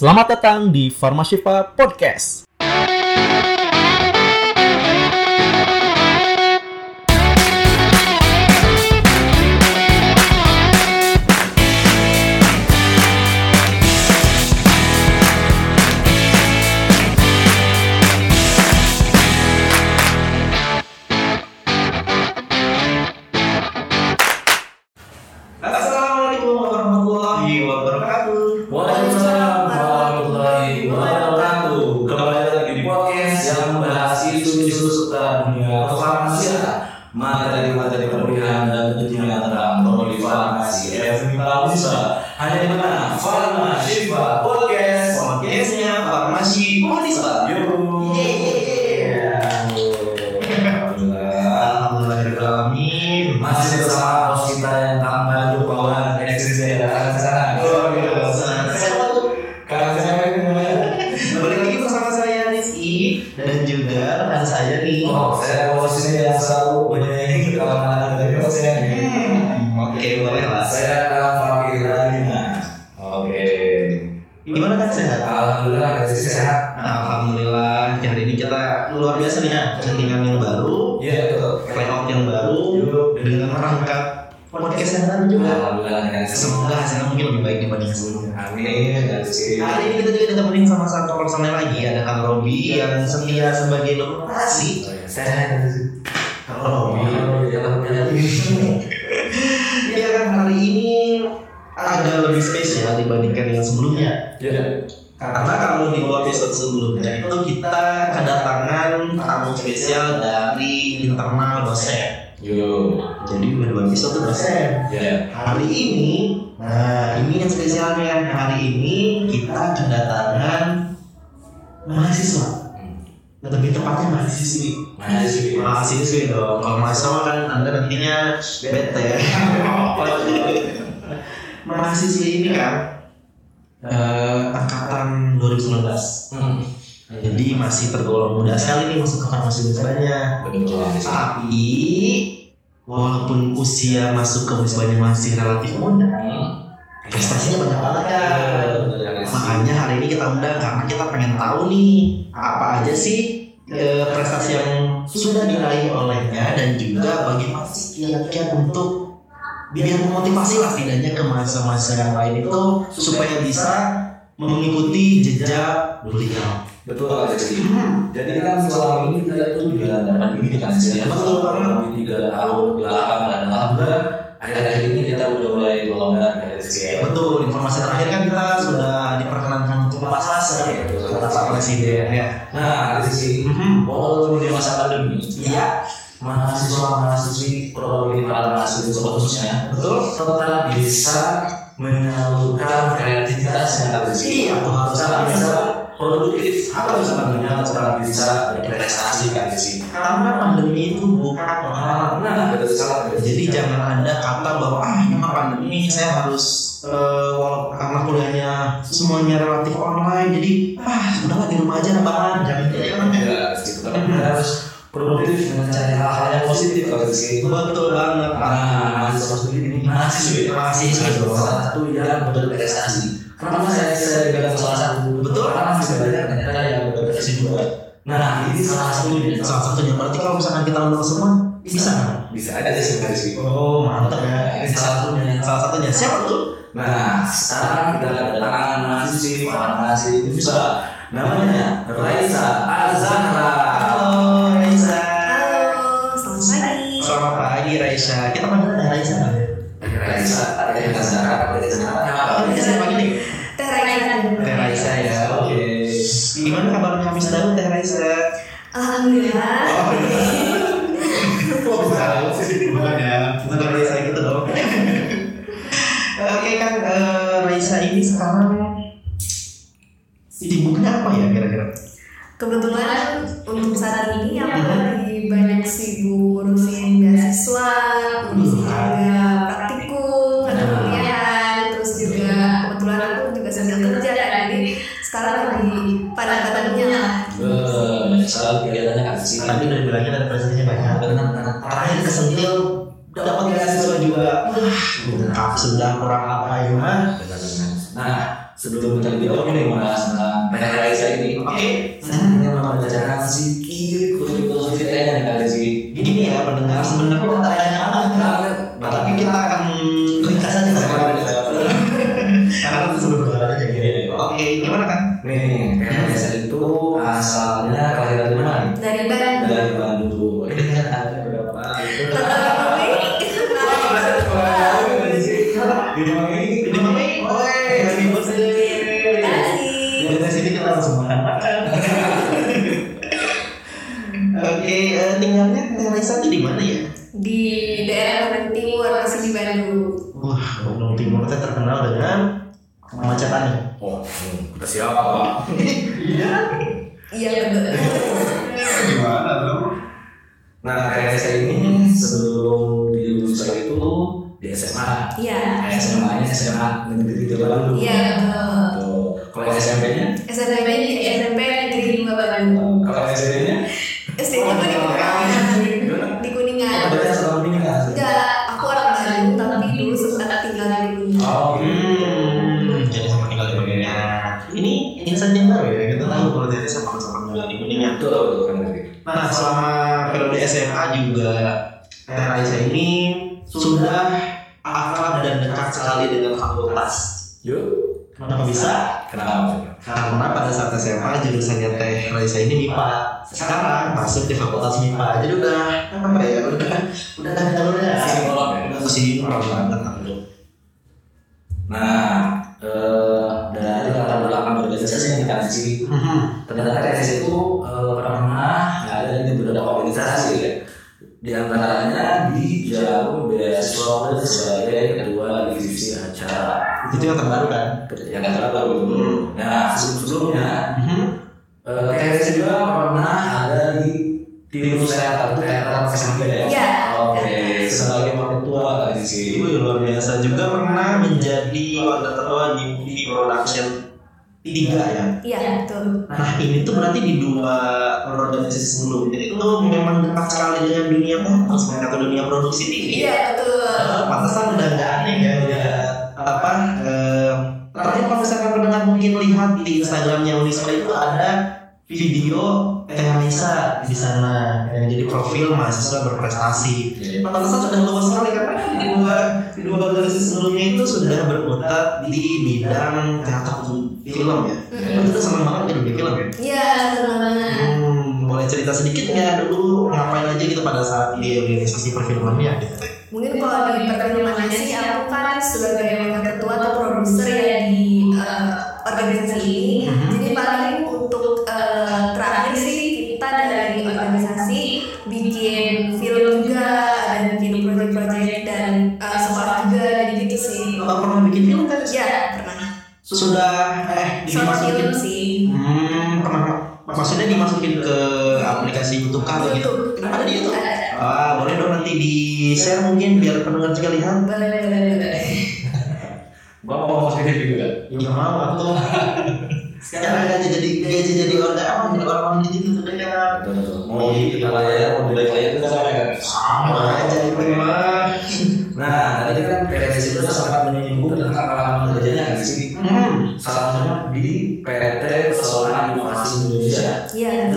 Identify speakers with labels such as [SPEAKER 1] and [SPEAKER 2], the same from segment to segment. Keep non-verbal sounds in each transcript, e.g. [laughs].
[SPEAKER 1] Selamat datang di Farmashifa Podcast.
[SPEAKER 2] Eh, angkatan 2019.
[SPEAKER 3] Hmm.
[SPEAKER 2] Jadi masih tergolong muda sekali nih masuk ke farmasi.
[SPEAKER 3] Betul.
[SPEAKER 2] Tapi walaupun usia masuk ke Wisbanya masih relatif muda, prestasinya banyak banget kan. Makanya hari ini kita undang karena kita pengen tahu nih apa aja sih eh, prestasi yang sudah diraih olehnya dan juga bagaimana sih kiat-kiat untuk biar memotivasi lah setidaknya ke mahasiswa-mahasiswa yang lain itu supaya bisa mengikuti jejak beliau.
[SPEAKER 3] Betul Pak Rizky. Jadi kan selama ini kita itu dilanda pandemi kan sih.
[SPEAKER 2] Betul banget.
[SPEAKER 3] Di tiga tahun belakang dan alhamdulillah akhir-akhir ini kita udah mulai melonggar ya.
[SPEAKER 2] Betul, informasi terakhir kan kita sudah diperkenankan untuk lepas masker ya, kata Pak Presiden ya.
[SPEAKER 3] Nah Rizky, walaupun di masa pandemi,
[SPEAKER 2] Iya,
[SPEAKER 3] mahasiswa mahasiswi prodi farmasi khususnya
[SPEAKER 2] betul.
[SPEAKER 3] tetap bisa menyalurkan kreativitasnya Rizky.
[SPEAKER 2] Iya, tuh harus
[SPEAKER 3] Tetap
[SPEAKER 2] bisa.
[SPEAKER 3] bisa produktif harus tentunya tetap bisa berprestasi kan Rizky.
[SPEAKER 2] Karena pandemi itu bukan pengalaman.
[SPEAKER 3] Nah, betul sekali.
[SPEAKER 2] Jadi jangan ada kata bahwa ah ini mah pandemi saya harus walau karena kuliahnya semuanya relatif online jadi ah udahlah di rumah aja rebahan jangan jangan
[SPEAKER 3] Ya, gitu. Tapi kita harus produktif mencari hal-hal yang positif kalau Rizky.
[SPEAKER 2] betul banget
[SPEAKER 3] Nah, mahasiswa ini mahasiswa ya.
[SPEAKER 2] Mahasiswa.
[SPEAKER 3] salah satu yang berprestasi. Kenapa saya saya bilang salah satu?
[SPEAKER 2] Betul.
[SPEAKER 3] Karena masih banyak ternyata yang berprestasi juga. Nah, ini salah satunya.
[SPEAKER 2] salah satunya berarti kalau misalkan kita undang semua bisa kan?
[SPEAKER 3] Bisa aja sih Rizky.
[SPEAKER 2] Oh mantap ya.
[SPEAKER 3] Ini salah satunya.
[SPEAKER 2] Salah satunya siapa tuh?
[SPEAKER 3] Nah, sekarang kita kedatangan mahasiswi farmasi itu bisa namanya Raisa Azahra.
[SPEAKER 4] Pagi.
[SPEAKER 2] Raisa. Kita panggil ada Raisa nggak?
[SPEAKER 3] Raisa, ada yang Azahra, ada yang
[SPEAKER 2] Oh, Raisa siapa ini?
[SPEAKER 4] Teh Raisa.
[SPEAKER 2] Teh Raisa ya. Oke. Gimana kabar Kamis baru Teh Raisa?
[SPEAKER 4] Alhamdulillah.
[SPEAKER 2] Kok bisa sih? Bukan ya. Bukan Raisa gitu dong. Oke kan eh, Raisa ini sekarang sibuknya apa ya kira-kira?
[SPEAKER 4] Kebetulan untuk saat ini aku lagi banyak sibuk ngurusin
[SPEAKER 2] udah bilangnya ada prestasinya banyak.
[SPEAKER 3] Benar-benar.
[SPEAKER 2] Terakhir kesentil dapat beasiswa juga. Wah, sudah kurang apa ya mah?
[SPEAKER 3] Nah, sebelum kita lebih jauh nih mas Raisa ini.
[SPEAKER 2] Oke.
[SPEAKER 3] Ini memang belajar sedikit filosofi tehnya nih kali sih.
[SPEAKER 2] Gini ya pendengar sebenarnya kita tanya apa tapi kita akan
[SPEAKER 3] tiga
[SPEAKER 2] ya.
[SPEAKER 4] iya betul
[SPEAKER 2] Nah ini tuh berarti di dua organisasi sebelumnya itu memang dekat sekali dengan dunia pentas mereka atau dunia produksi TV.
[SPEAKER 4] iya betul
[SPEAKER 2] Eh, Pantesan udah nggak aneh ya udah apa? Eh, terakhir kalau misalkan pendengar mungkin lihat di Instagramnya Unispa itu ada video Teh Raisa di sana yang jadi profil mahasiswa berprestasi. Pantesan sudah luas sekali karena di dua di dua organisasi sebelumnya itu sudah berkutat di bidang teater film ya.
[SPEAKER 4] Mm-mm.
[SPEAKER 2] Itu seneng banget jadi bikin film ya.
[SPEAKER 4] iya senang banget
[SPEAKER 2] Hmm, boleh cerita sedikit nggak dulu ngapain aja gitu pada saat di organisasi perfilmannya gitu teh?
[SPEAKER 4] mungkin kalau di perfilmannya sih aku kan sebagai ketua atau produser ya
[SPEAKER 2] atau gitu?
[SPEAKER 4] YouTube
[SPEAKER 2] Ada di YouTube.
[SPEAKER 4] ada
[SPEAKER 2] Ah, boleh dong nanti di share mungkin biar pendengar juga lihat.
[SPEAKER 4] boleh boleh boleh [laughs]
[SPEAKER 3] Gua mau positif juga.
[SPEAKER 2] Ya nggak mau aku. [laughs] Sekarang aja jadi gaji jadi orang apa jadi orang di situ tuh ya.
[SPEAKER 3] Betul betul. Mau di kita layar, mau di layar itu sama kan?
[SPEAKER 2] Sama aja itu mah.
[SPEAKER 3] Nah, tadi kan PTS itu sempat menyinggung tentang pengalaman kerjanya kan di sini.
[SPEAKER 2] Hmm.
[SPEAKER 3] Salah satunya di PT Pesona Inovasi Indonesia.
[SPEAKER 4] iya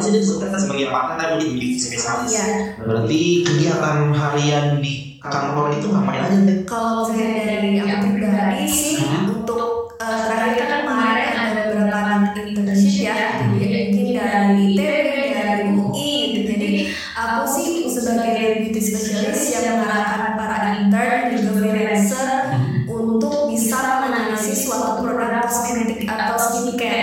[SPEAKER 2] ini kan kalau di sini disebutkan sebagai part-time lead spesialis.
[SPEAKER 4] Iya.
[SPEAKER 2] Berarti kegiatan harian di kantor itu ngapain aja deh?
[SPEAKER 4] Kalau misalnya dari aku pribadi sih untuk eh, terakhir kan kemarin ada beberapa internship ya, jadi mungkin dari ITB, dari UI gitu. Jadi aku sih sebagai beauty specialist yang mengarahkan para intern dan juga freelancer untuk bisa menganalisis suatu produk kosmetik atau skincare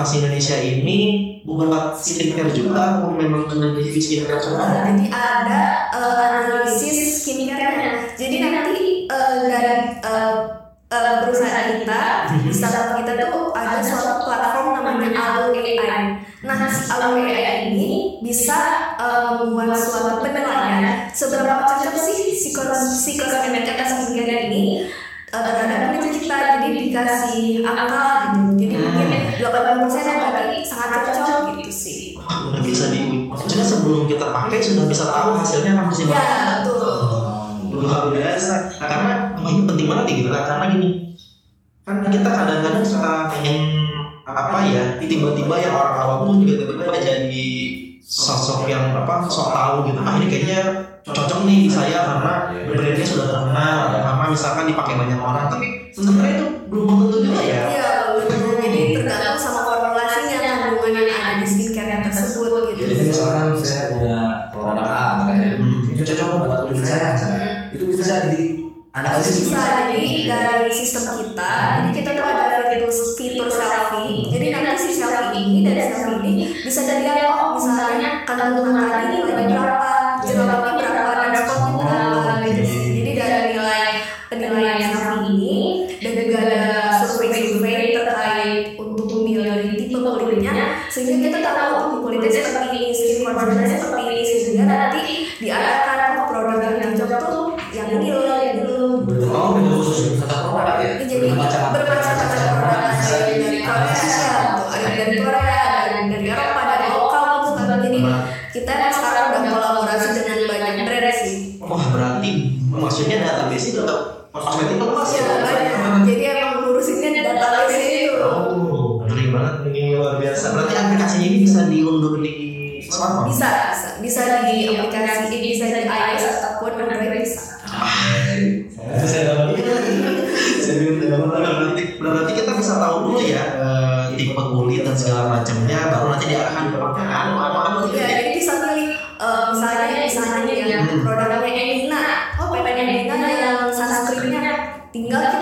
[SPEAKER 2] Inovasi Indonesia ini buat skincare juga atau memang review skincare semua?
[SPEAKER 4] Jadi ada eh, analisis skincare. Jadi nanti eh, dari eh, perusahaan kita, startup kita tuh ada suatu platform namanya Alu AI. Nah, si Alu AI ini bisa membuat suatu penilaian seberapa cocok sih si kos si kosmetik atau skincare ini terhadap kulit kita. Jadi dikasih angka gitu. Jadi mungkin 80% yang tadi sangat cocok gitu sih.
[SPEAKER 2] Udah bisa di maksudnya sebelum kita pakai sudah bisa tahu hasilnya apa sih
[SPEAKER 4] Ya, betul.
[SPEAKER 2] luar biasa. Nah, karena oh, ini penting banget ya gitu. Kan karena gini kan kita kadang-kadang suka pengen apa ya tiba-tiba yang orang awam pun juga tiba-tiba jadi sosok yang apa sok tahu gitu. Ah ini kayaknya cocok nih di saya karena brandnya sudah terkenal sama misalkan dipakai banyak orang. Tapi sebenarnya itu belum tentu juga ya.
[SPEAKER 4] Iya, Jadi tergantung sama formulasinya kandungan yang ada di skincare tersebut gitu.
[SPEAKER 3] Jadi misalkan saya punya produk A, makanya
[SPEAKER 2] Hmm.
[SPEAKER 3] itu cocok buat kulit saya, misalnya. itu bisa di analisis itu.
[SPEAKER 4] Bisa jadi dari sistem kita, jadi kita tuh ada fitur fitur selfie. Jadi nanti si selfie ini dari selfie ini bisa dilihat oh misalnya kandungan tadi nilainya berapa, jerawatnya berapa, dan spotnya berapa gitu sih. Jadi dari nilai penilaian sehingga kita tahu kulitnya seperti ini, skin conditionnya seperti ini sehingga nanti diarahkan
[SPEAKER 2] Berarti, berarti kita bisa tahu dulu ya eh, tipe kulit dan segala macamnya, baru nanti diarahkan ke pakaian apa apa gitu
[SPEAKER 4] Ya,
[SPEAKER 2] ya.
[SPEAKER 4] jadi bisa pilih eh, misalnya misalnya nih ya
[SPEAKER 2] Hmm.
[SPEAKER 4] produknya Emina. Oh, pengen Emina yang sunscreennya tinggal kita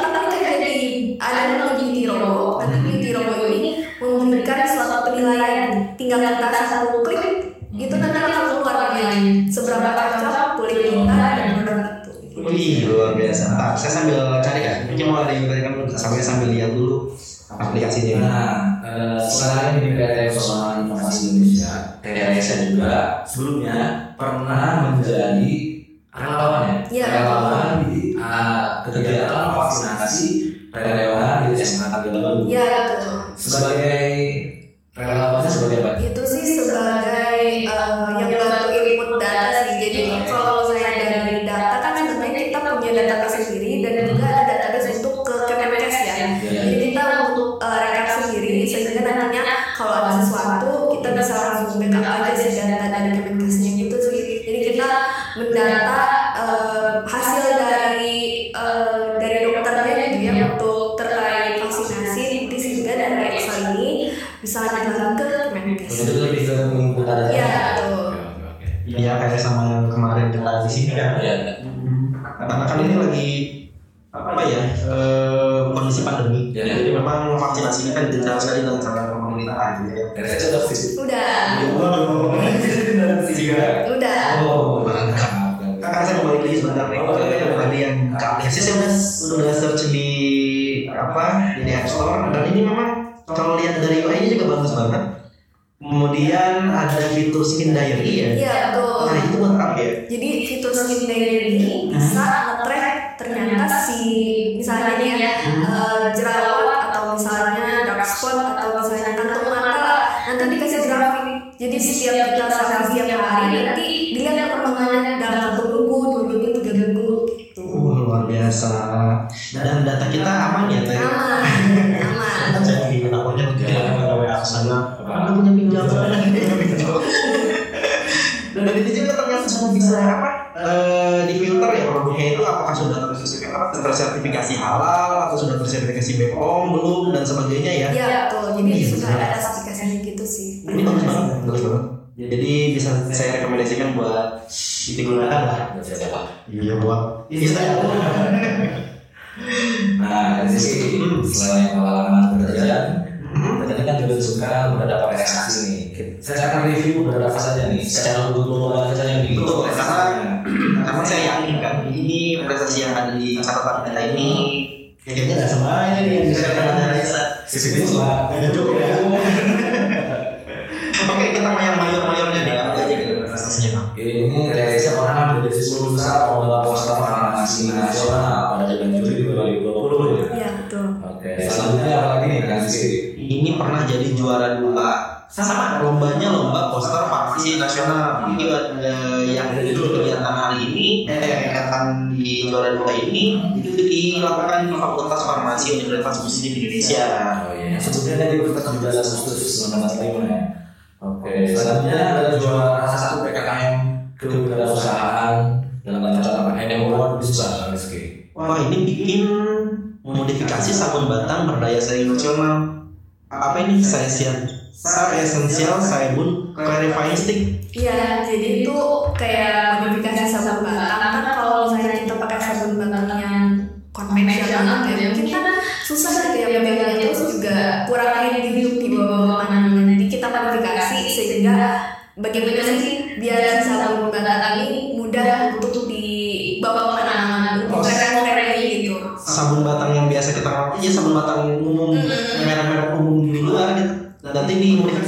[SPEAKER 2] sudah bisa apa? Eh, di filter ya produknya itu apakah sudah tersertifikasi, tersertifikasi halal atau sudah tersertifikasi BPOM belum dan sebagainya ya.
[SPEAKER 4] ya betul jadi sudah ada aplikasinya gitu sih
[SPEAKER 2] Ini bagus banget, bagus banget. Jadi bisa saya rekomendasikan buat digunakan lah.
[SPEAKER 3] Siapa?
[SPEAKER 2] Iya buat Instagram. [laughs]
[SPEAKER 3] Nah, dari sisi
[SPEAKER 2] Hmm.
[SPEAKER 3] selain pengalaman pekerjaan,
[SPEAKER 2] Hmm.
[SPEAKER 3] tadi kan juga suka beberapa prestasi nih. Saya akan review beberapa saja nih secara global saja yang
[SPEAKER 2] Betul,
[SPEAKER 3] begitu
[SPEAKER 2] karena karena saya yakin kan ini prestasi yang ada di catatan kita ini kayaknya nggak semuanya nih yang bisa kita Raisa.
[SPEAKER 3] sisi lah
[SPEAKER 2] Ada juga ya. Oke, kita mau yang mayor-mayornya deh. Apa aja gitu prestasinya
[SPEAKER 3] ini Reza pernah menjadi sepuluh besar lomba poster farmasi nasional pada bulan Juli 2020 ya.
[SPEAKER 4] Iya betul.
[SPEAKER 3] Oke, selanjutnya apa lagi nih kan Rizky?
[SPEAKER 2] Ini pernah jadi juara dua sama lombanya lomba poster farmasi nasional ini eh, yang itu kegiatan hari ini eh, kegiatan di juara dua ini itu dilakukan di Fakultas Farmasi Universitas Muslim Indonesia.
[SPEAKER 3] Oh iya, sebetulnya dia berkat 17 Agustus 1945 ya. Oke, selanjutnya ada juara satu PKKM kewirausahaan dalam acara PKM Award di Subang Rizky.
[SPEAKER 2] Wah ini bikin modifikasi sabun batang berdaya saing nasional. Apa ini? Saya siap? Saya esensial sabun clarifying stick.
[SPEAKER 4] Iya, jadi itu kayak modifikasi sabun batang kan kalau misalnya kita pakai sabun batang yang konvensional gitu ya, mungkin kan susah gitu ya pegangnya terus juga kurang hidup di bawah pandangan. Jadi kita modifikasi sehingga bagaimana sih biar sabun batang ini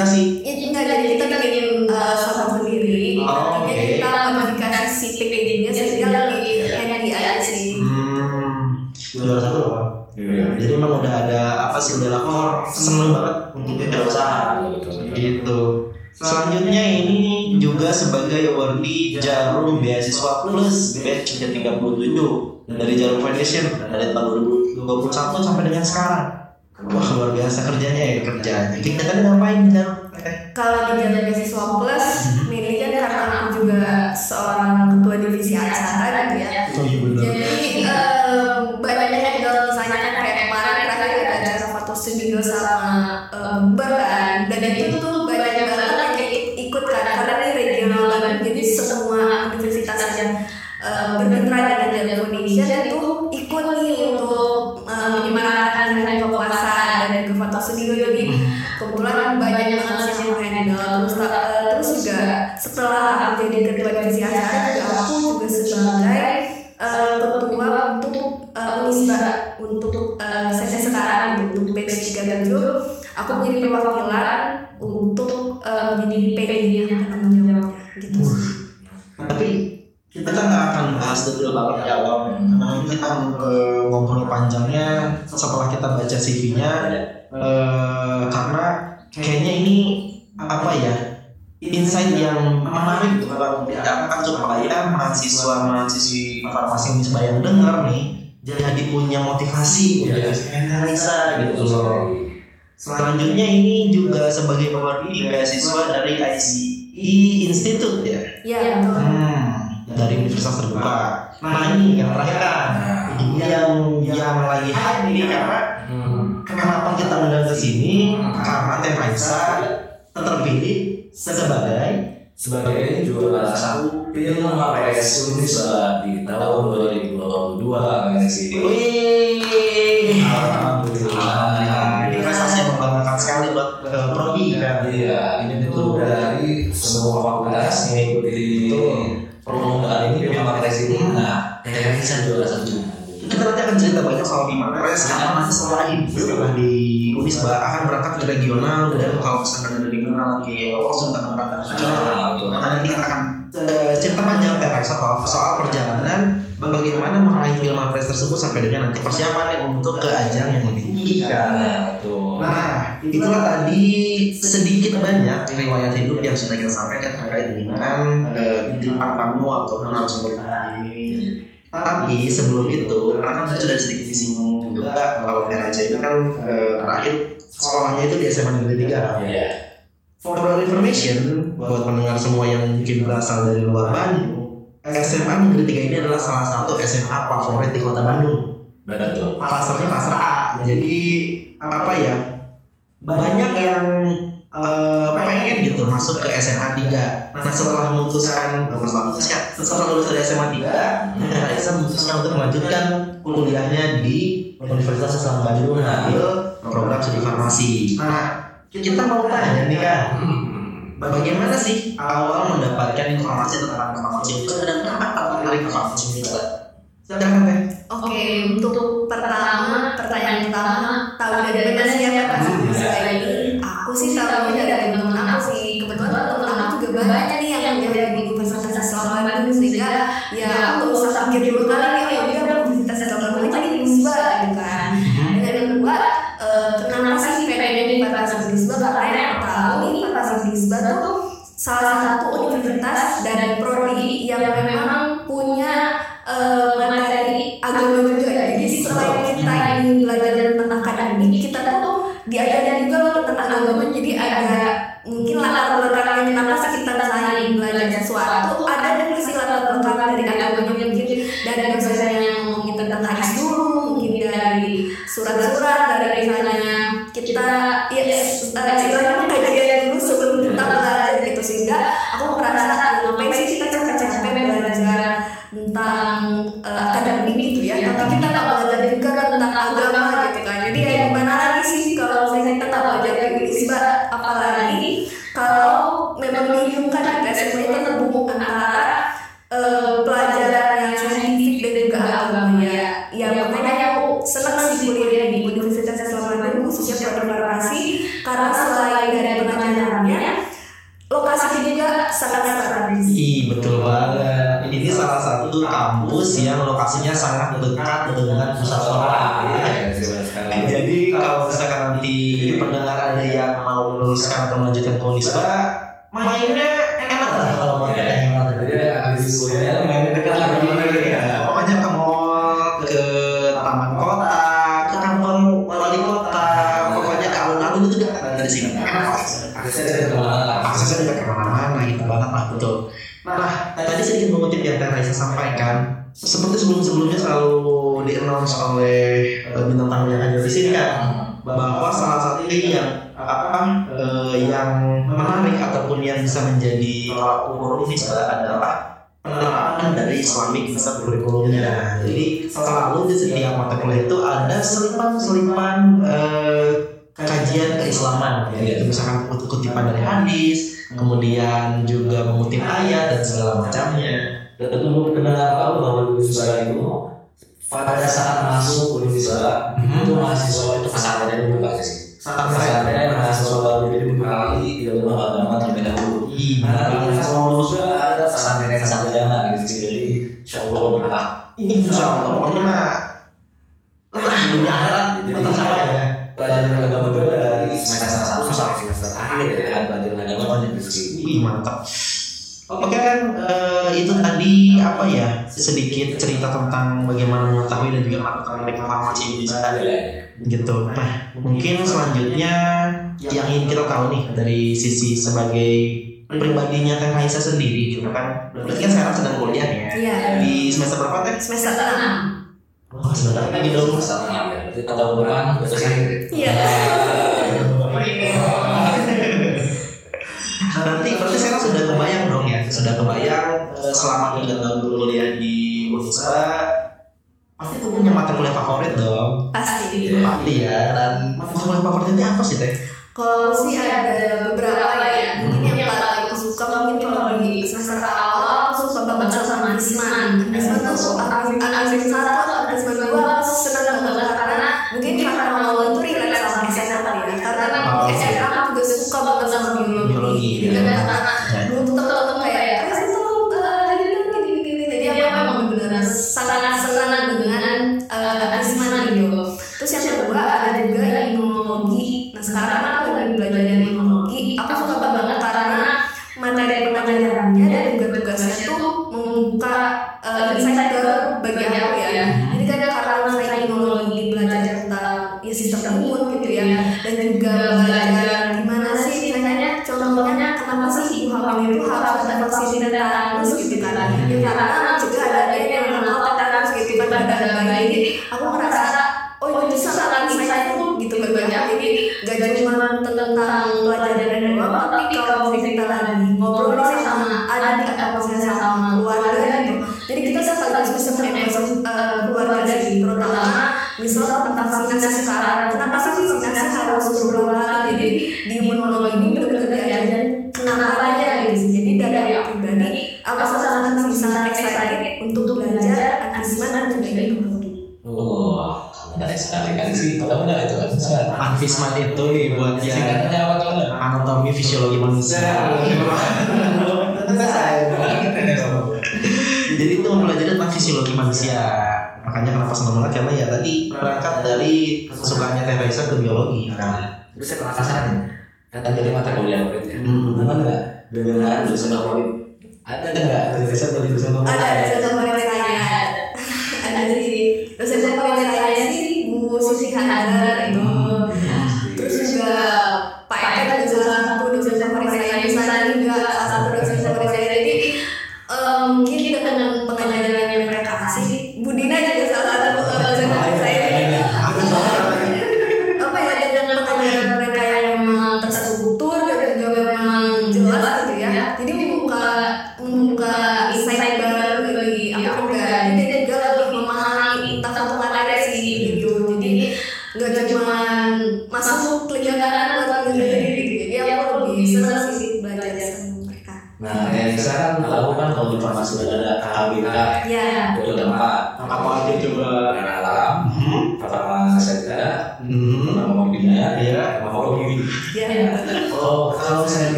[SPEAKER 4] Ya, enggak jadi kita bikin uh, sabun sendiri,
[SPEAKER 2] Oh,
[SPEAKER 4] tapi
[SPEAKER 2] oke.
[SPEAKER 4] kita modifikasi si packagingnya sehingga lebih handy aja sih.
[SPEAKER 2] Hmm, juara satu loh Pak.
[SPEAKER 3] Iya.
[SPEAKER 2] Jadi emang udah ada apa sih udah lapor seneng banget untuk wirausaha. Gitu. Selanjutnya ini juga sebagai awardee Jarum Beasiswa Plus batch ke-37 dari Jarum Foundation dari tahun 2021 sampai dengan sekarang. Wah luar biasa kerjanya ya kerjanya. Kita kan ngapain? Eh,
[SPEAKER 4] Kalau di Jalan Beasiswa Plus, milih kan karena aku juga seorang
[SPEAKER 2] atau narasumber kita ini. Tapi sebelum itu, karena kita sudah sedikit disinggung juga kalau Veraja itu kan eh, terakhir sekolahnya itu di SMA Negeri 3.
[SPEAKER 3] Iya.
[SPEAKER 2] For your information, buat pendengar semua yang mungkin berasal dari luar Bandung, SMA Negeri 3 ini adalah salah satu SMA favorit di kota Bandung
[SPEAKER 3] Betul.
[SPEAKER 2] pasarnya pasar A jadi apa ya banyak yang uh, pengen gitu masuk ke SMA 3 nah setelah memutuskan setelah lulus dari SMA 3 Raisa memutuskan untuk melanjutkan kuliahnya di Universitas Islam Bandung mengambil program studi farmasi. Nah kita mau tanya nih kan bagaimana sih awal mendapatkan informasi tentang farmasi itu dan kenapa tertarik ke farmasi itu
[SPEAKER 4] Oke, okay, untuk pertama pertanyaan pertama tahu dari mana siapa? Ya, Pak? Josita, Josita bonita, Yes. Ya,
[SPEAKER 3] main dekat lagi.
[SPEAKER 2] Islamic bisa kurikulumnya. Ya, Jadi selalu di setiap mata kuliah itu ada selipan-selipan eh, kajian keislaman, ya, yaitu misalkan kutipan dari hadis, kemudian juga mengutip ayat dan segala macamnya.
[SPEAKER 3] Dan tentu pendengar tahu bahwa di Sudara itu pada saat masuk universitas mm-hmm. itu mahasiswa itu kesalahannya iya. nah, yang buka sih. Kesadaran mahasiswa baru jadi mengenali ilmu agama terlebih dahulu nah mahasiswa lulus ada kesadaran jangan gitu. Jadi Insya Allah menang.
[SPEAKER 2] Ini insya Allah menang. Mudah-mudahan itu salah ya. ya.
[SPEAKER 3] Pelajaran agama gue dari semester satu sampai semester akhir ya kan pelajaran agama dan diskusi.
[SPEAKER 2] mantap. Oke kan uh, itu tadi apa ya sedikit cerita tentang bagaimana mengetahui dan juga melakukan reklamasi di sana. Iya. gitu. Nah mungkin selanjutnya yang ingin kita tahu nih dari sisi sebagai Hmm. pribadinya Teh Raisa sendiri gitu kan berarti kan sekarang sedang kuliah ya.
[SPEAKER 4] Yeah.
[SPEAKER 2] di semester berapa kan
[SPEAKER 4] semester enam.
[SPEAKER 2] Oh, sebentar lagi dong.
[SPEAKER 3] Masalahnya berarti tahun depan khususnya iya.
[SPEAKER 4] iya.
[SPEAKER 2] Nah, berarti berarti sekarang sudah kebayang dong ya? Sudah kebayang eh, selama tiga tahun kuliah di Unsa pasti tuh punya mata kuliah favorit dong.
[SPEAKER 4] Pasti.
[SPEAKER 2] Ya, pasti ya dan mata kuliah favoritnya apa sih teh?
[SPEAKER 4] Kalau sih ada beberapa ya. Mungkin yang hmm. paling kalau mungkin kalau di semester awal langsung suka banget sama Asma Asma tuh Azman satu Azman dua aku seneng banget karena mungkin karena awal itu relate sama SMA ya karena
[SPEAKER 2] aku
[SPEAKER 4] SMA juga suka banget sama biologi
[SPEAKER 2] biologi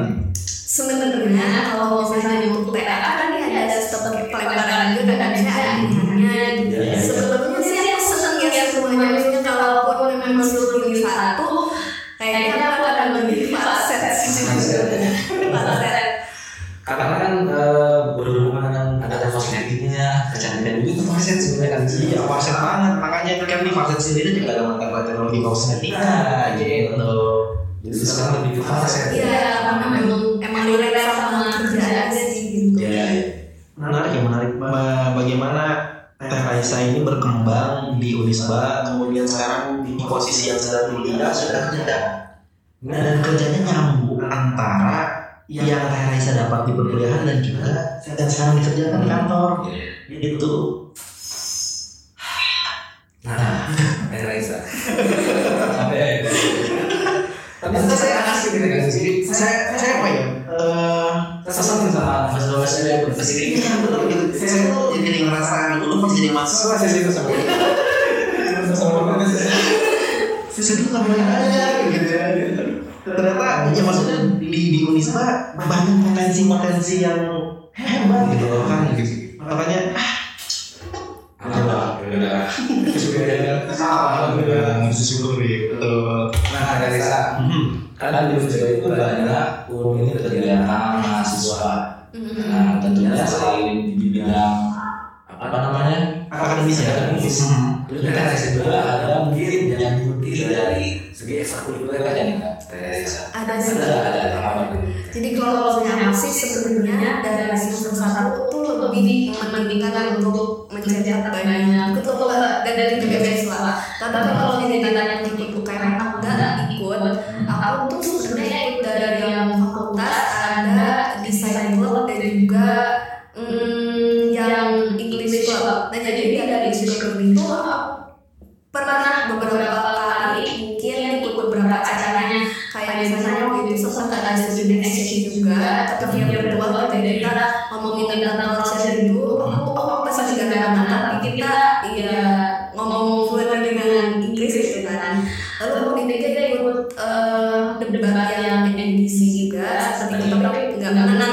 [SPEAKER 4] nih?
[SPEAKER 3] Sebenarnya
[SPEAKER 4] kalau misalnya kan. Lalu aku
[SPEAKER 2] di
[SPEAKER 4] DKI ikut uh, debat yang NDC juga. Seperti itu tapi nggak menang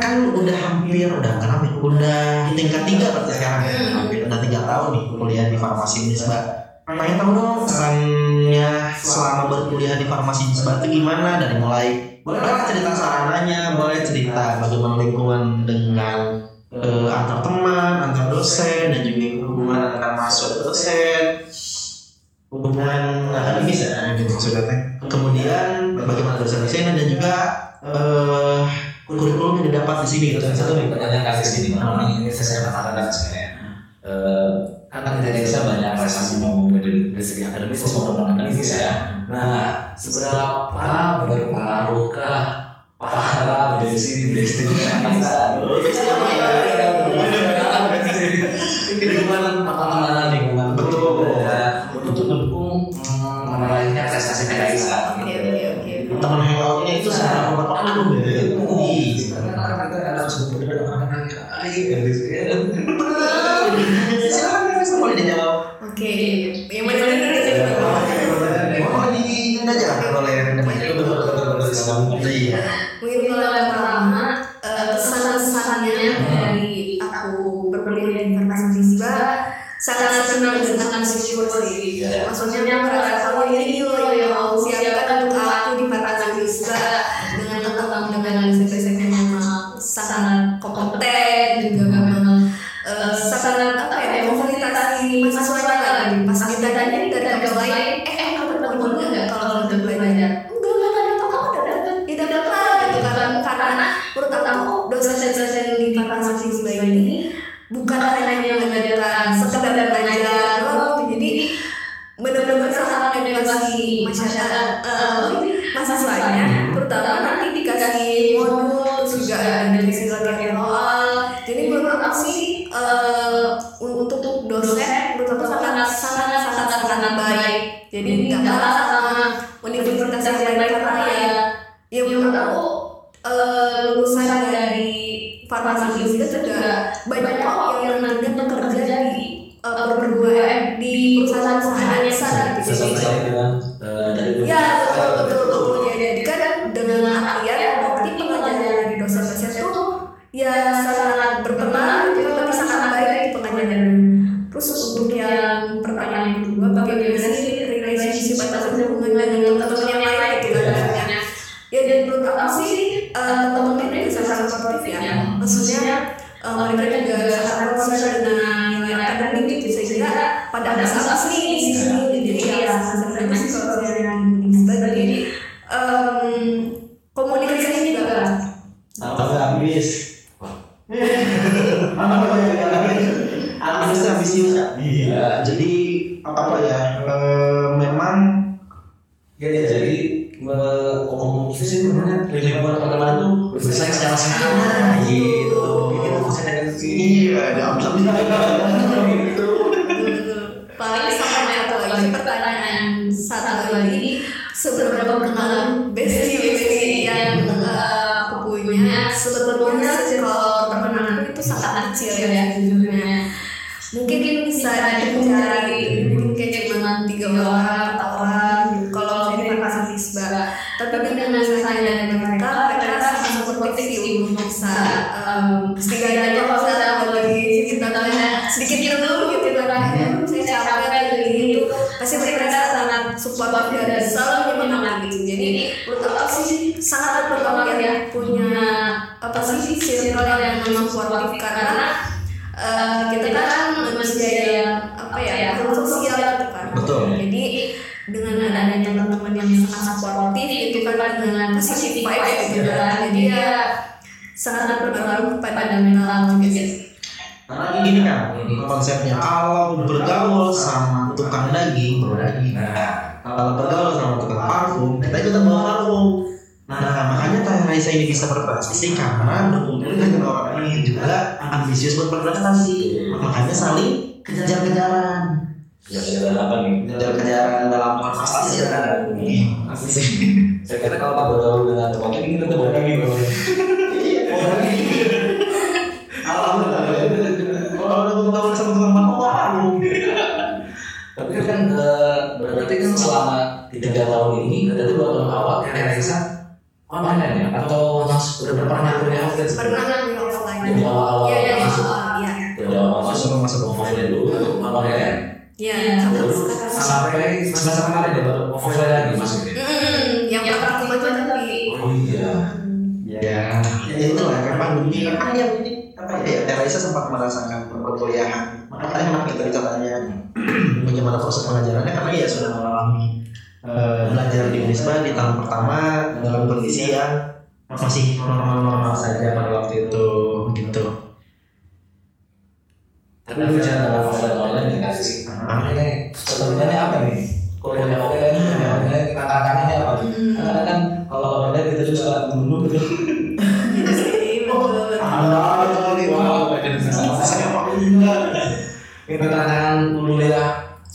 [SPEAKER 4] kan udah
[SPEAKER 2] hampir udah kan hampir udah tingkat tiga berarti sekarang ya. Hmm. Hampir udah tiga tahun nih kuliah di farmasi Unisba. Pengen tahu dong kesannya selama berkuliah di farmasi Unisba itu gimana? Dari mulai boleh lah cerita sarananya boleh cerita bagaimana lingkungan dengan uh, antar teman antar dosen dan juga hubungan antar mahasiswa dosen. Hubungan akademis ya gitu kemudian bagaimana dosen dosen dan juga eh, kurikulum yang didapat di sini gitu
[SPEAKER 3] salah satu pertanyaan kasus ini mana ini saya katakan kasus sebenarnya. Eh, kan kita tidak Indonesia banyak prestasi mau dari segi akademis maupun non akademis ya. Nah seberapa berpengaruhkah para dari sini dari sini lingkungan pertemanan lingkungan
[SPEAKER 2] betul.
[SPEAKER 3] untuk mendukung mm, menorehnya prestasi
[SPEAKER 4] PKI saat
[SPEAKER 2] teman hangoutnya itu sangat berpengaruh ya
[SPEAKER 3] sebenarnya orang-orang iya, yang gitu
[SPEAKER 2] ya. Silakan jawab
[SPEAKER 4] oke. Yang mana
[SPEAKER 2] mana mau aja
[SPEAKER 4] mungkin kalau yang pertama eh, dari aku berkuliah tentang Fakultas sangat senang dengan siswa berarti kan
[SPEAKER 3] selama tiga tahun ini berarti dua tahun awal kan bisa online ya atau langsung udah pernah ngambil offline gitu?
[SPEAKER 4] pernah ngambil offline gitu.
[SPEAKER 3] di awal-awal
[SPEAKER 4] ya,
[SPEAKER 3] masuk?
[SPEAKER 4] ya,
[SPEAKER 3] ya. awal masuk? Masuk offline dulu online
[SPEAKER 4] ya
[SPEAKER 3] Iya, kan? iya. sampai semester kemarin ya, baru offline lagi masuknya.
[SPEAKER 4] yang pertama itu tapi.
[SPEAKER 3] Oh iya.
[SPEAKER 2] Ya, ya itu lah kan pandemi. Kan apa ya, Teresa sempat merasakan perkuliahan? makanya kita hemat gitu katanya bagaimana proses pengajarannya karena ya sudah mengalami eh, belajar di Unisba di tahun pertama dalam kondisi iya. yang masih normal-normal saja pada waktu itu gitu.
[SPEAKER 3] Tapi lu jangan ngomong online nih kasih ini. Sebenarnya apa nih? Kuliah offline ini kata-katanya apa? Hmm. Nih karena kan kalau online gitu,
[SPEAKER 4] kita juga dulu gitu. [laughs]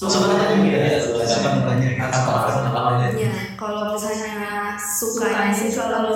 [SPEAKER 4] sebenarnya
[SPEAKER 3] nanya ya.
[SPEAKER 4] Suka nanya. Apa apa Kalau misalnya sukanya sih kalau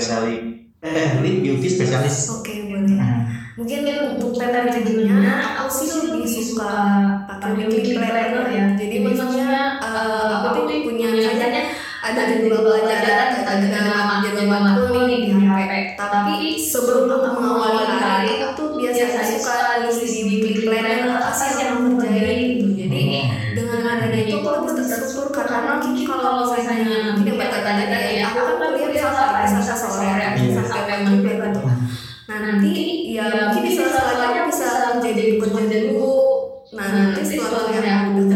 [SPEAKER 4] sebagai Nah nanti setelah kuliah aku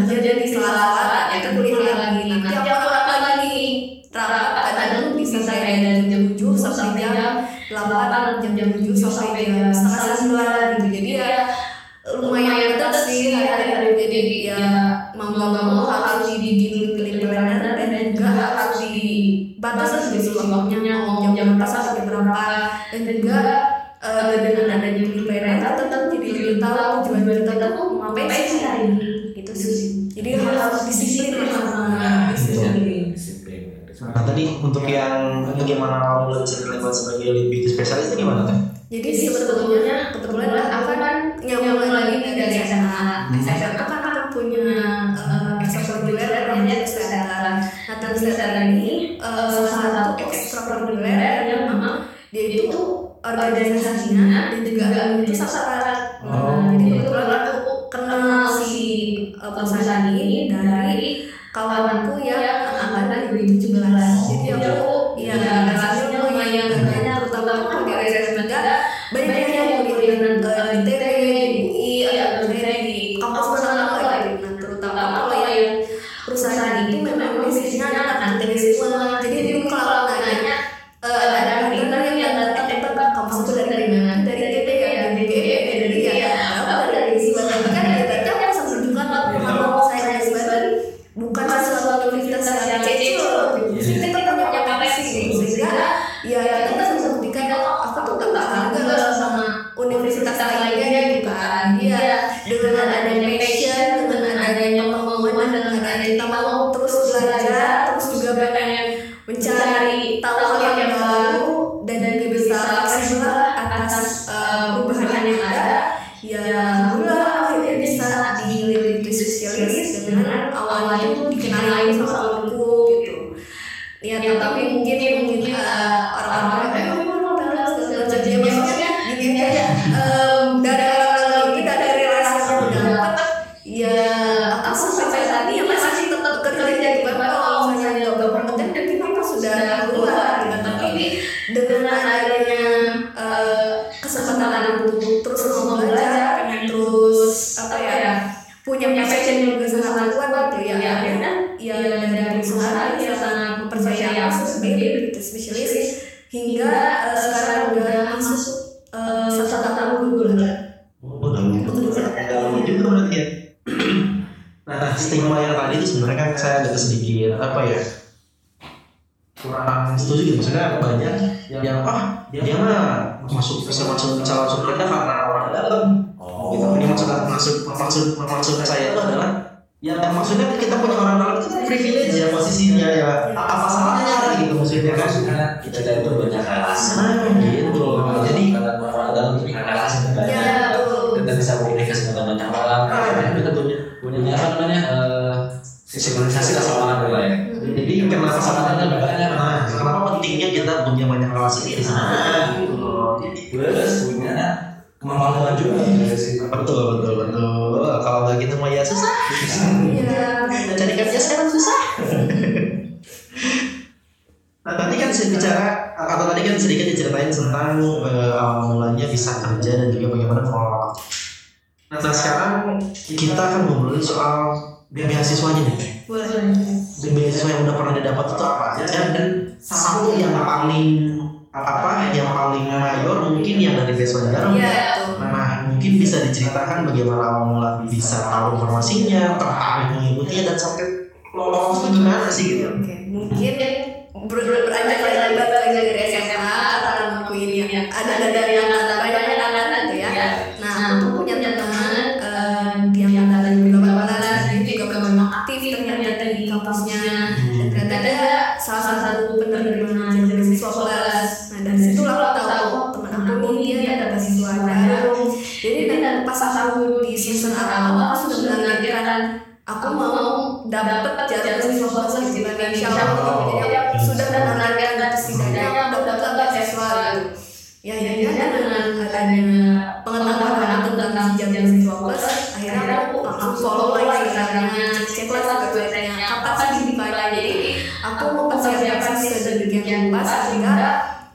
[SPEAKER 4] aku mau mempersiapkan sedemikian rupa sehingga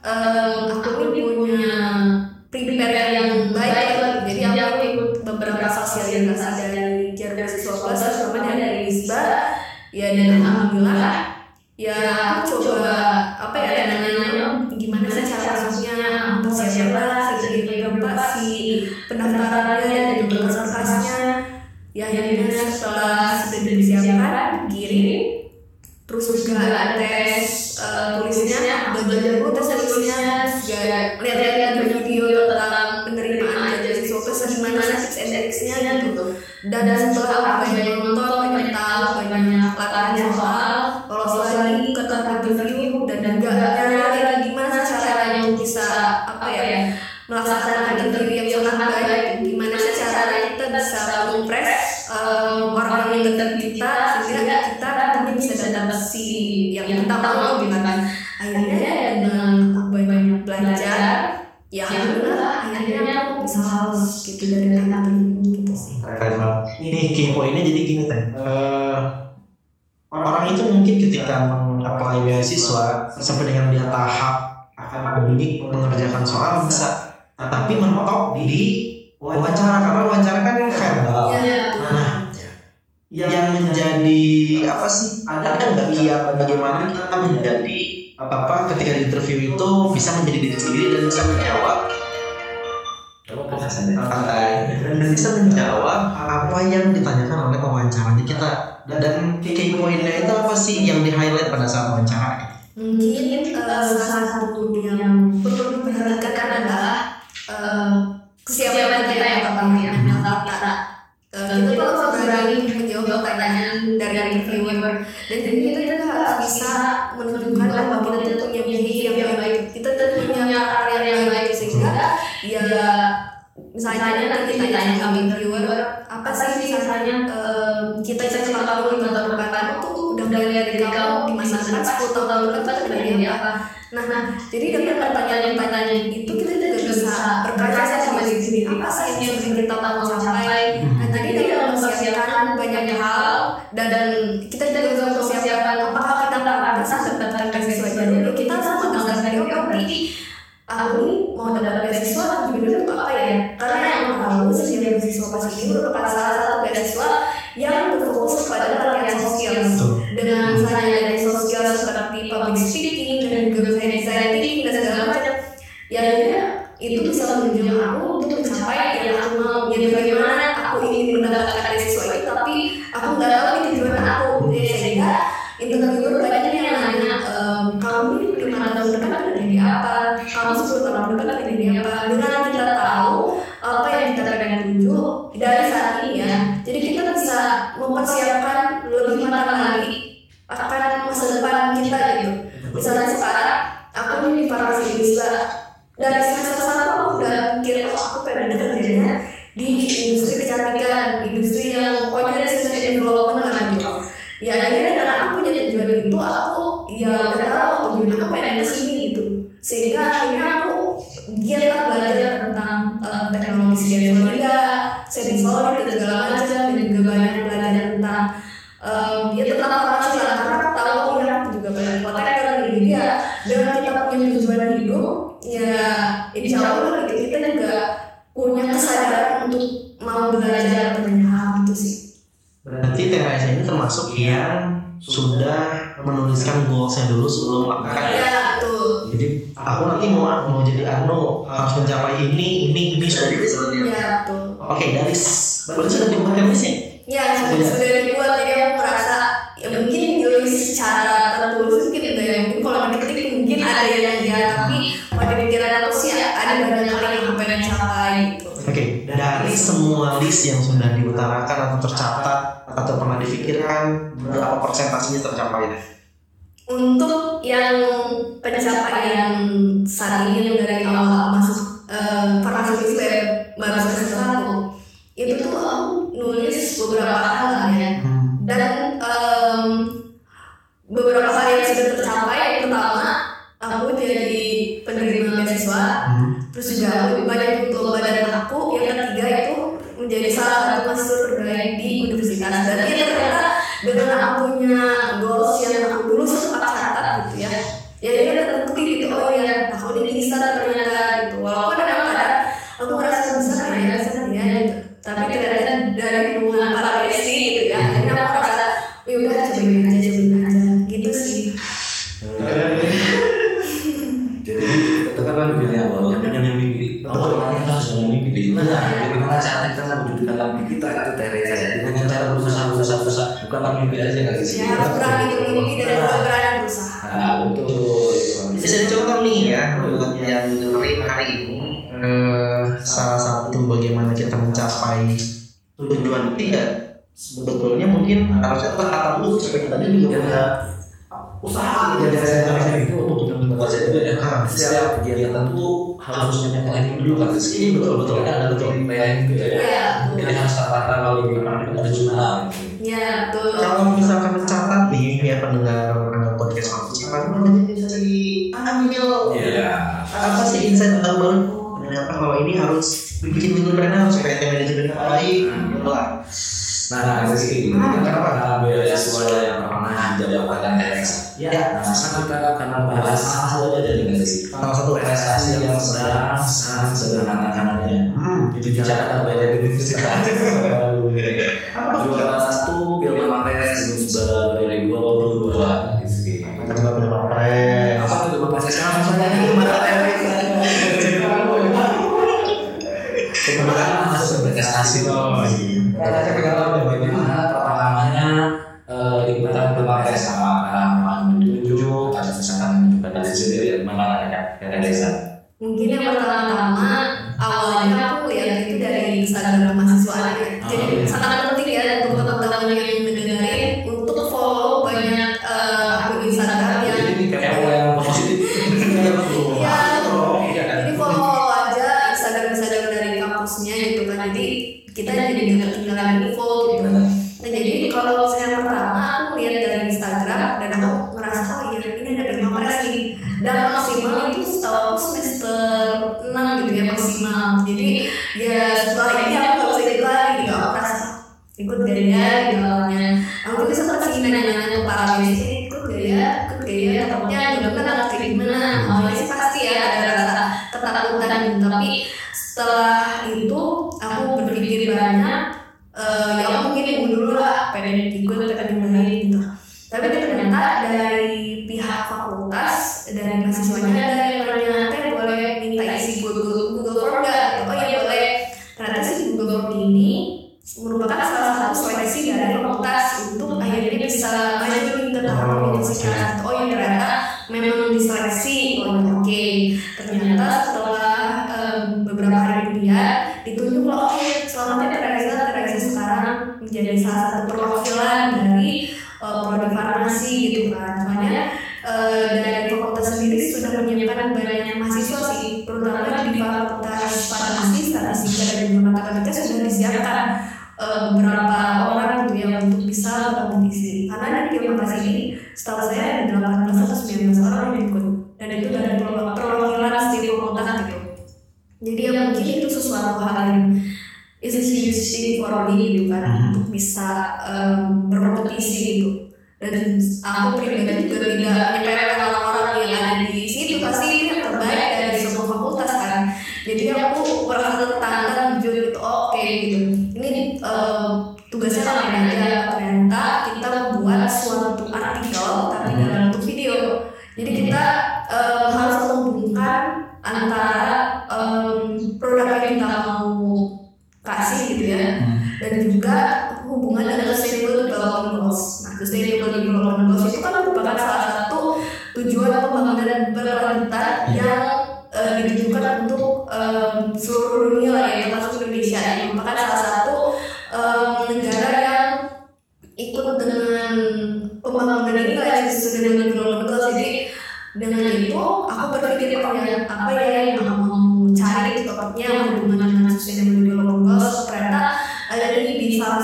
[SPEAKER 4] eh, aku punya banyak hal dan, dan kita juga untuk mempersiapkan apakah kita merasa tentang beasiswa jadi kita sama dengan POP aku mau mendapatkan beasiswa terus juga lebih banyak untuk
[SPEAKER 2] badan aku
[SPEAKER 4] yang
[SPEAKER 5] ketiga itu menjadi salah satu mahasiswa terbaik di universitas. dan ternyata dengan
[SPEAKER 4] akunya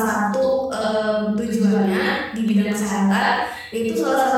[SPEAKER 4] salah satu um, tujuannya di bidang kesehatan itu salah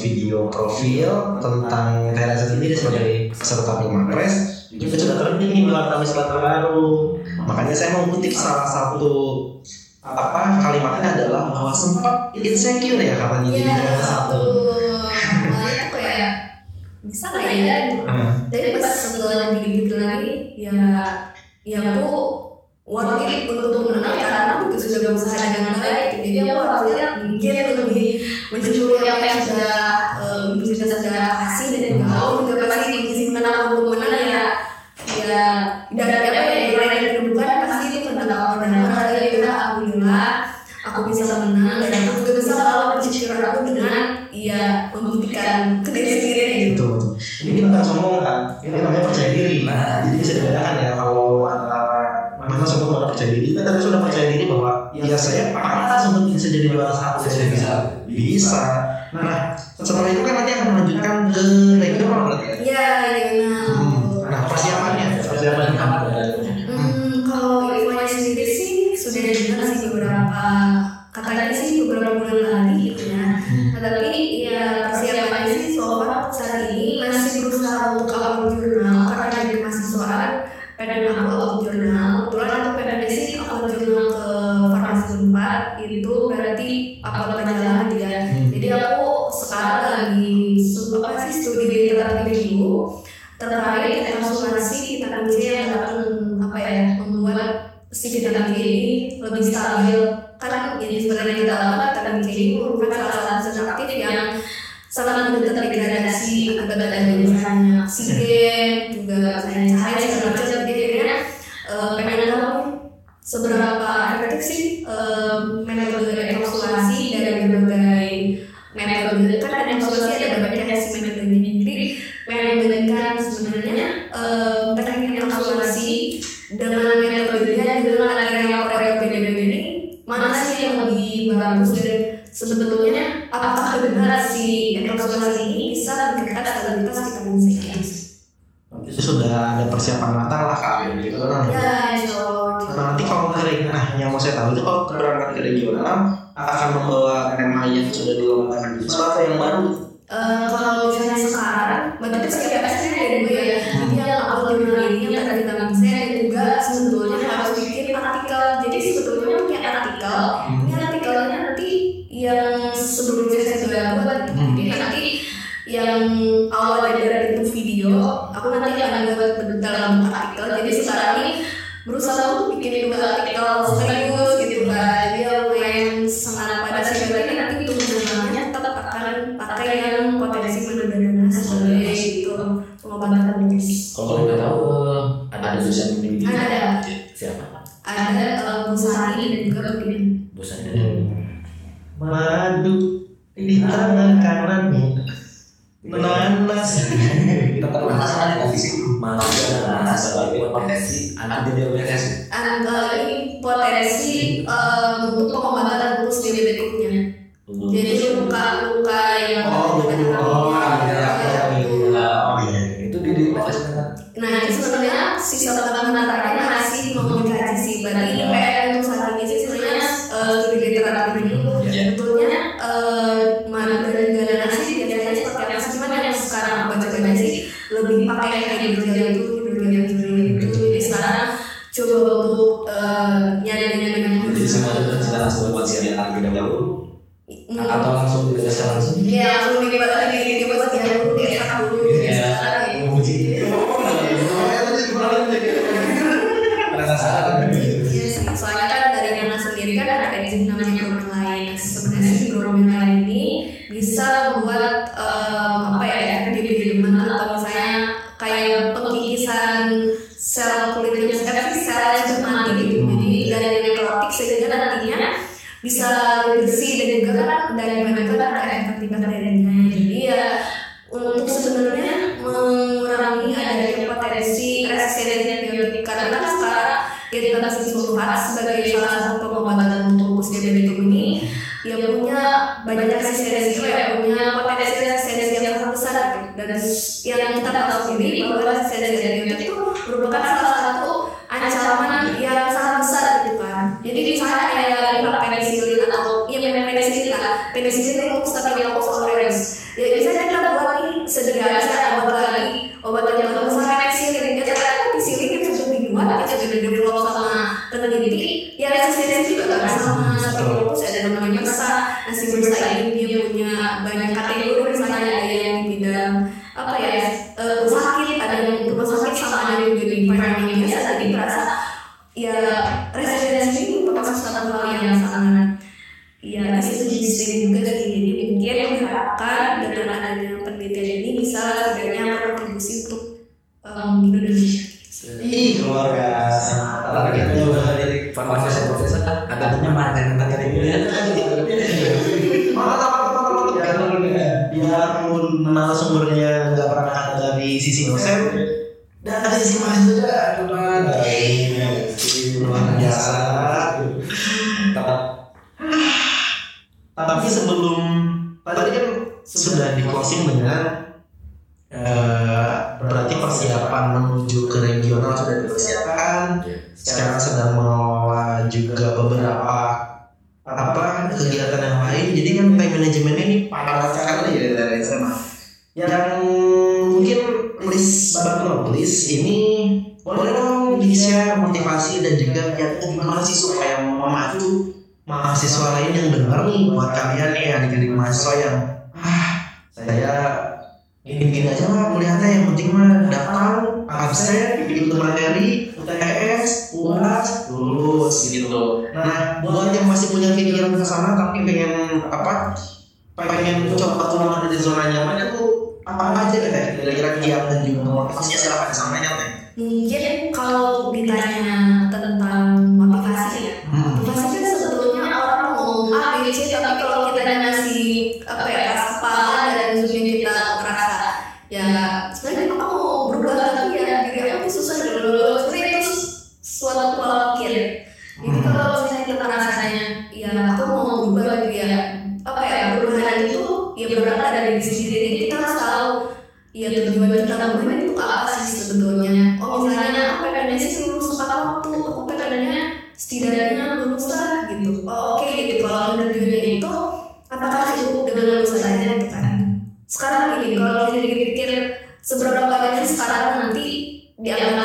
[SPEAKER 4] video
[SPEAKER 2] profil tentang Teresa sendiri sebagai peserta Pilmapres juga sudah trending nih bulan Kamis terbaru. Makanya saya mau kutip salah satu apa kalimatnya adalah bahwa sempat insecure ya katanya yeah, jadi
[SPEAKER 4] iya,
[SPEAKER 2] satu.
[SPEAKER 4] Makanya kayak bisa nggak ya? Daripada sebelah gitu-gitu lagi, ya ya aku worth ini untuk menang karena aku sudah berusaha dengan baik jadi aku harus lihat mungkin lebih mencuri apa yang sudah 就在这里。uh, kalau misalnya sekarang berarti pakai kayak pernah penicillin atau ya penicillin lah. Penicillin itu stabil oh, misalnya aku PPDN sih lulus tepat waktu aku PPDN-nya setidaknya lulus lah gitu. oh, oke okay, gitu kalau udah dunia itu apakah cukup dengan lulus saja gitu kan? Sekarang gini kalau dipikir seberapa banyak sekarang nanti dianggap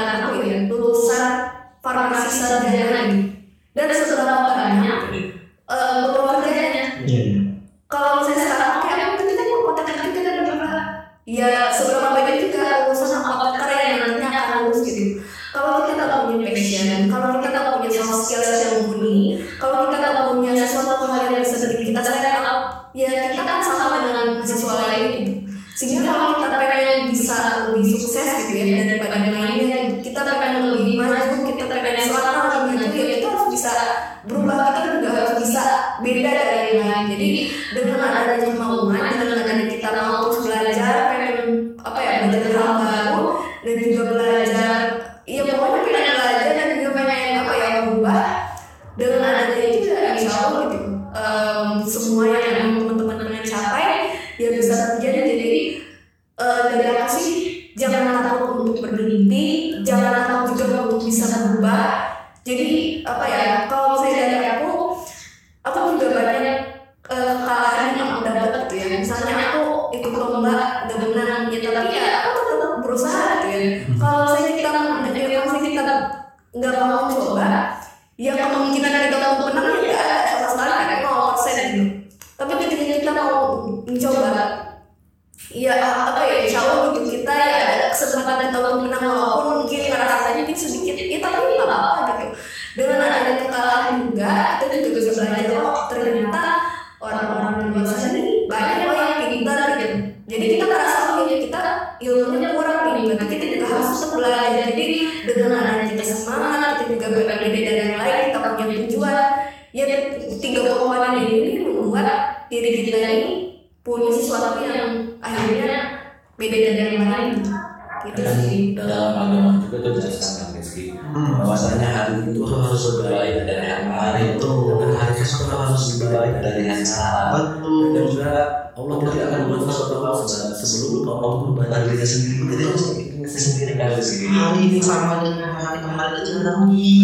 [SPEAKER 4] satu hal
[SPEAKER 3] sebelum Allah
[SPEAKER 2] merubah dirinya sendiri.
[SPEAKER 3] Jadi harus sendiri kan sendiri.
[SPEAKER 2] Hal ini sama dengan hari kemarin itu lagi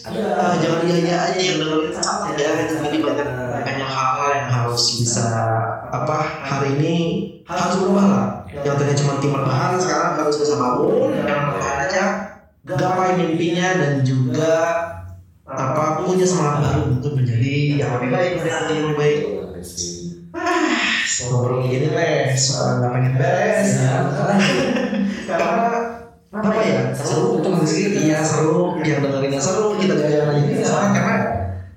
[SPEAKER 3] ada
[SPEAKER 2] ya, jangan dia dia aja yang iya. dengerin sama. Ya tadi banyak banyak hal-hal yang harus bisa apa hari ini harus berubah lah. Yang tadinya cuma tim bahan sekarang harus bisa bangun iya. yang berbahan aja gapai mimpinya dan juga apa punya semangat baru untuk menjadi yang lebih baik menjadi yang lebih baik. Iya ngobrol gini leh suka nggak pengen beres. Iya. [laughs] Karena apa ya? Seru untuk kan? iya seru. Yang dengerinnya seru kita jalan aja. Iya. Ini karena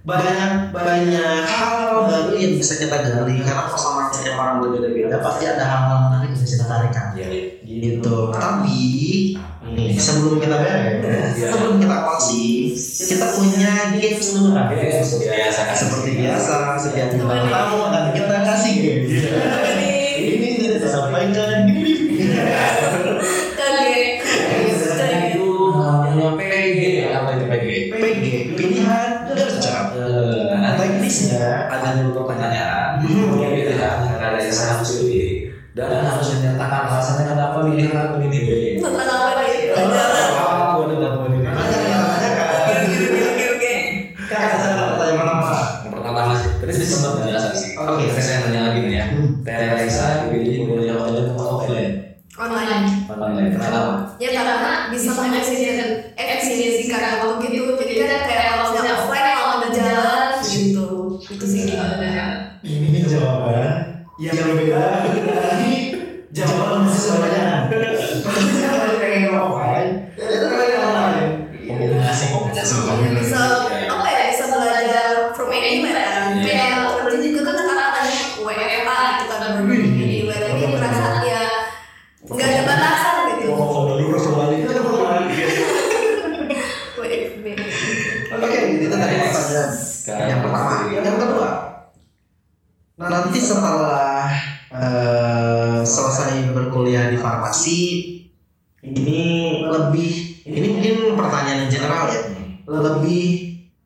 [SPEAKER 2] banyak banyak hal. Baru yang bisa kita gali karena sama setiap orang berbeda-beda pasti ada hal-hal menarik yang bisa kita tarikan ya, gitu. gitu. tapi iya. nih sebelum kita beres iya. sebelum kita closing kita punya gift dulu yes,
[SPEAKER 3] biasa
[SPEAKER 2] seperti biasa setiap iya. kita akan kita kasih gift ini tidak sampaikan di 我已经。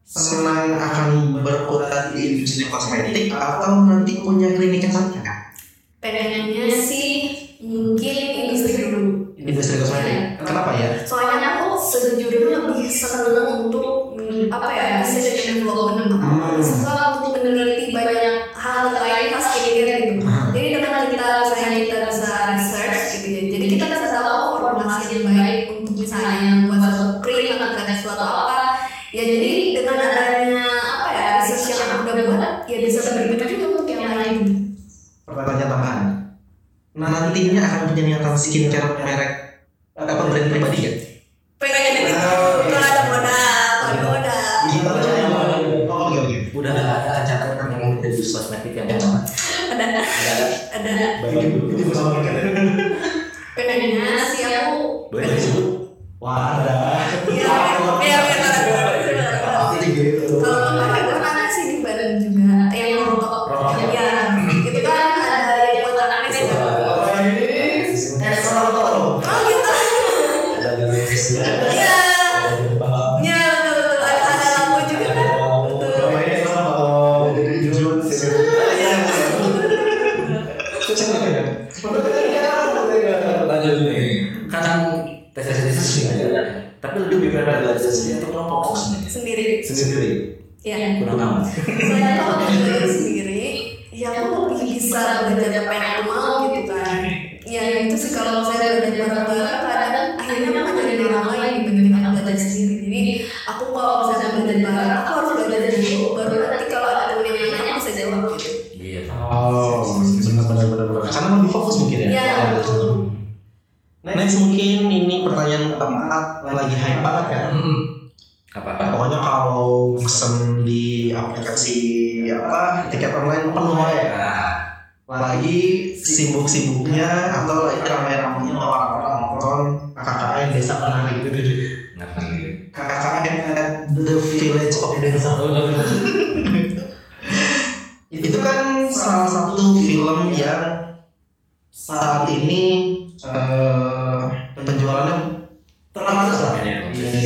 [SPEAKER 2] senang akan berkutat di industri kosmetik atau nanti punya klinik sendiri?
[SPEAKER 4] Pengennya sih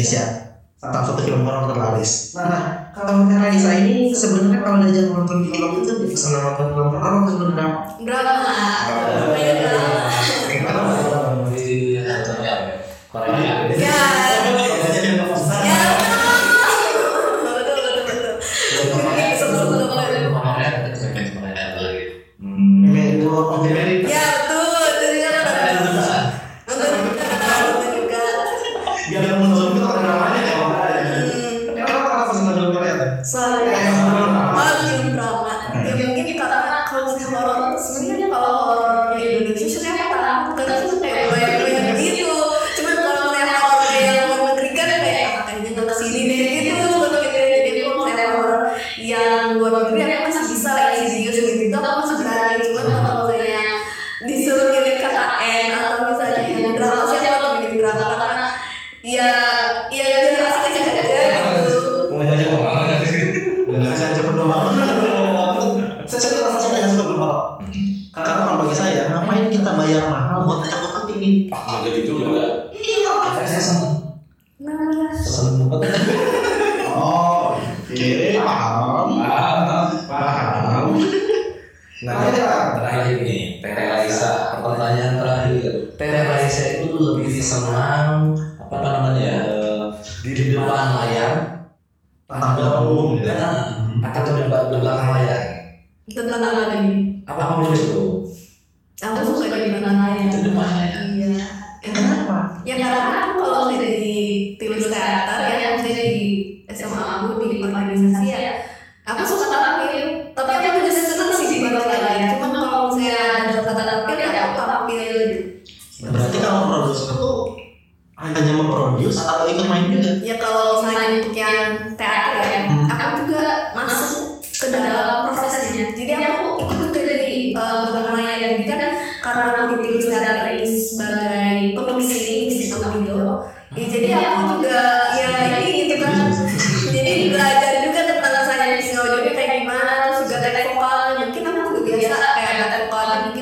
[SPEAKER 2] Indonesia salah satu film horor terlaris nah kalau Terlaisa ini sebenarnya kalau diajak nonton film itu di pesan nonton film horor atau film drama
[SPEAKER 3] drama drama
[SPEAKER 4] Korea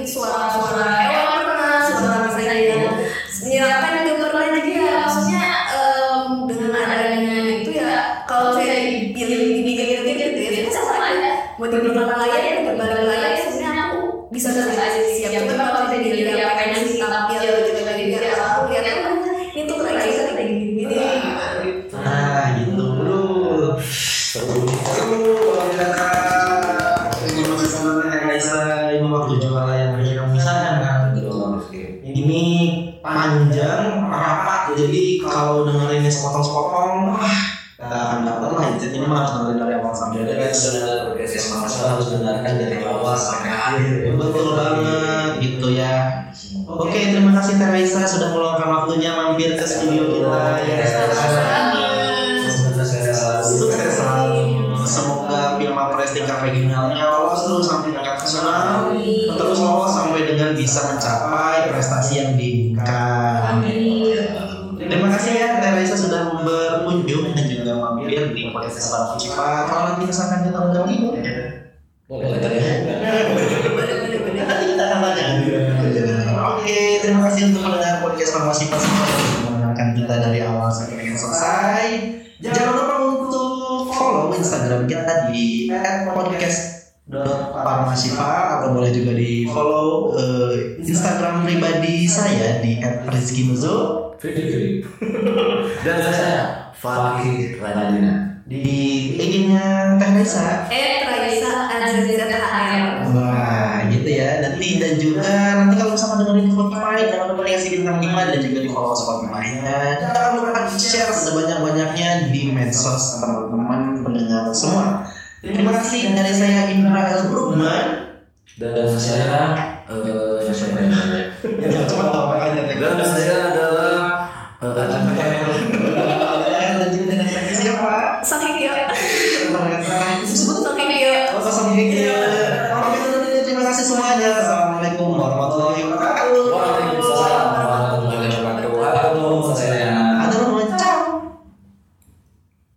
[SPEAKER 2] Peninsula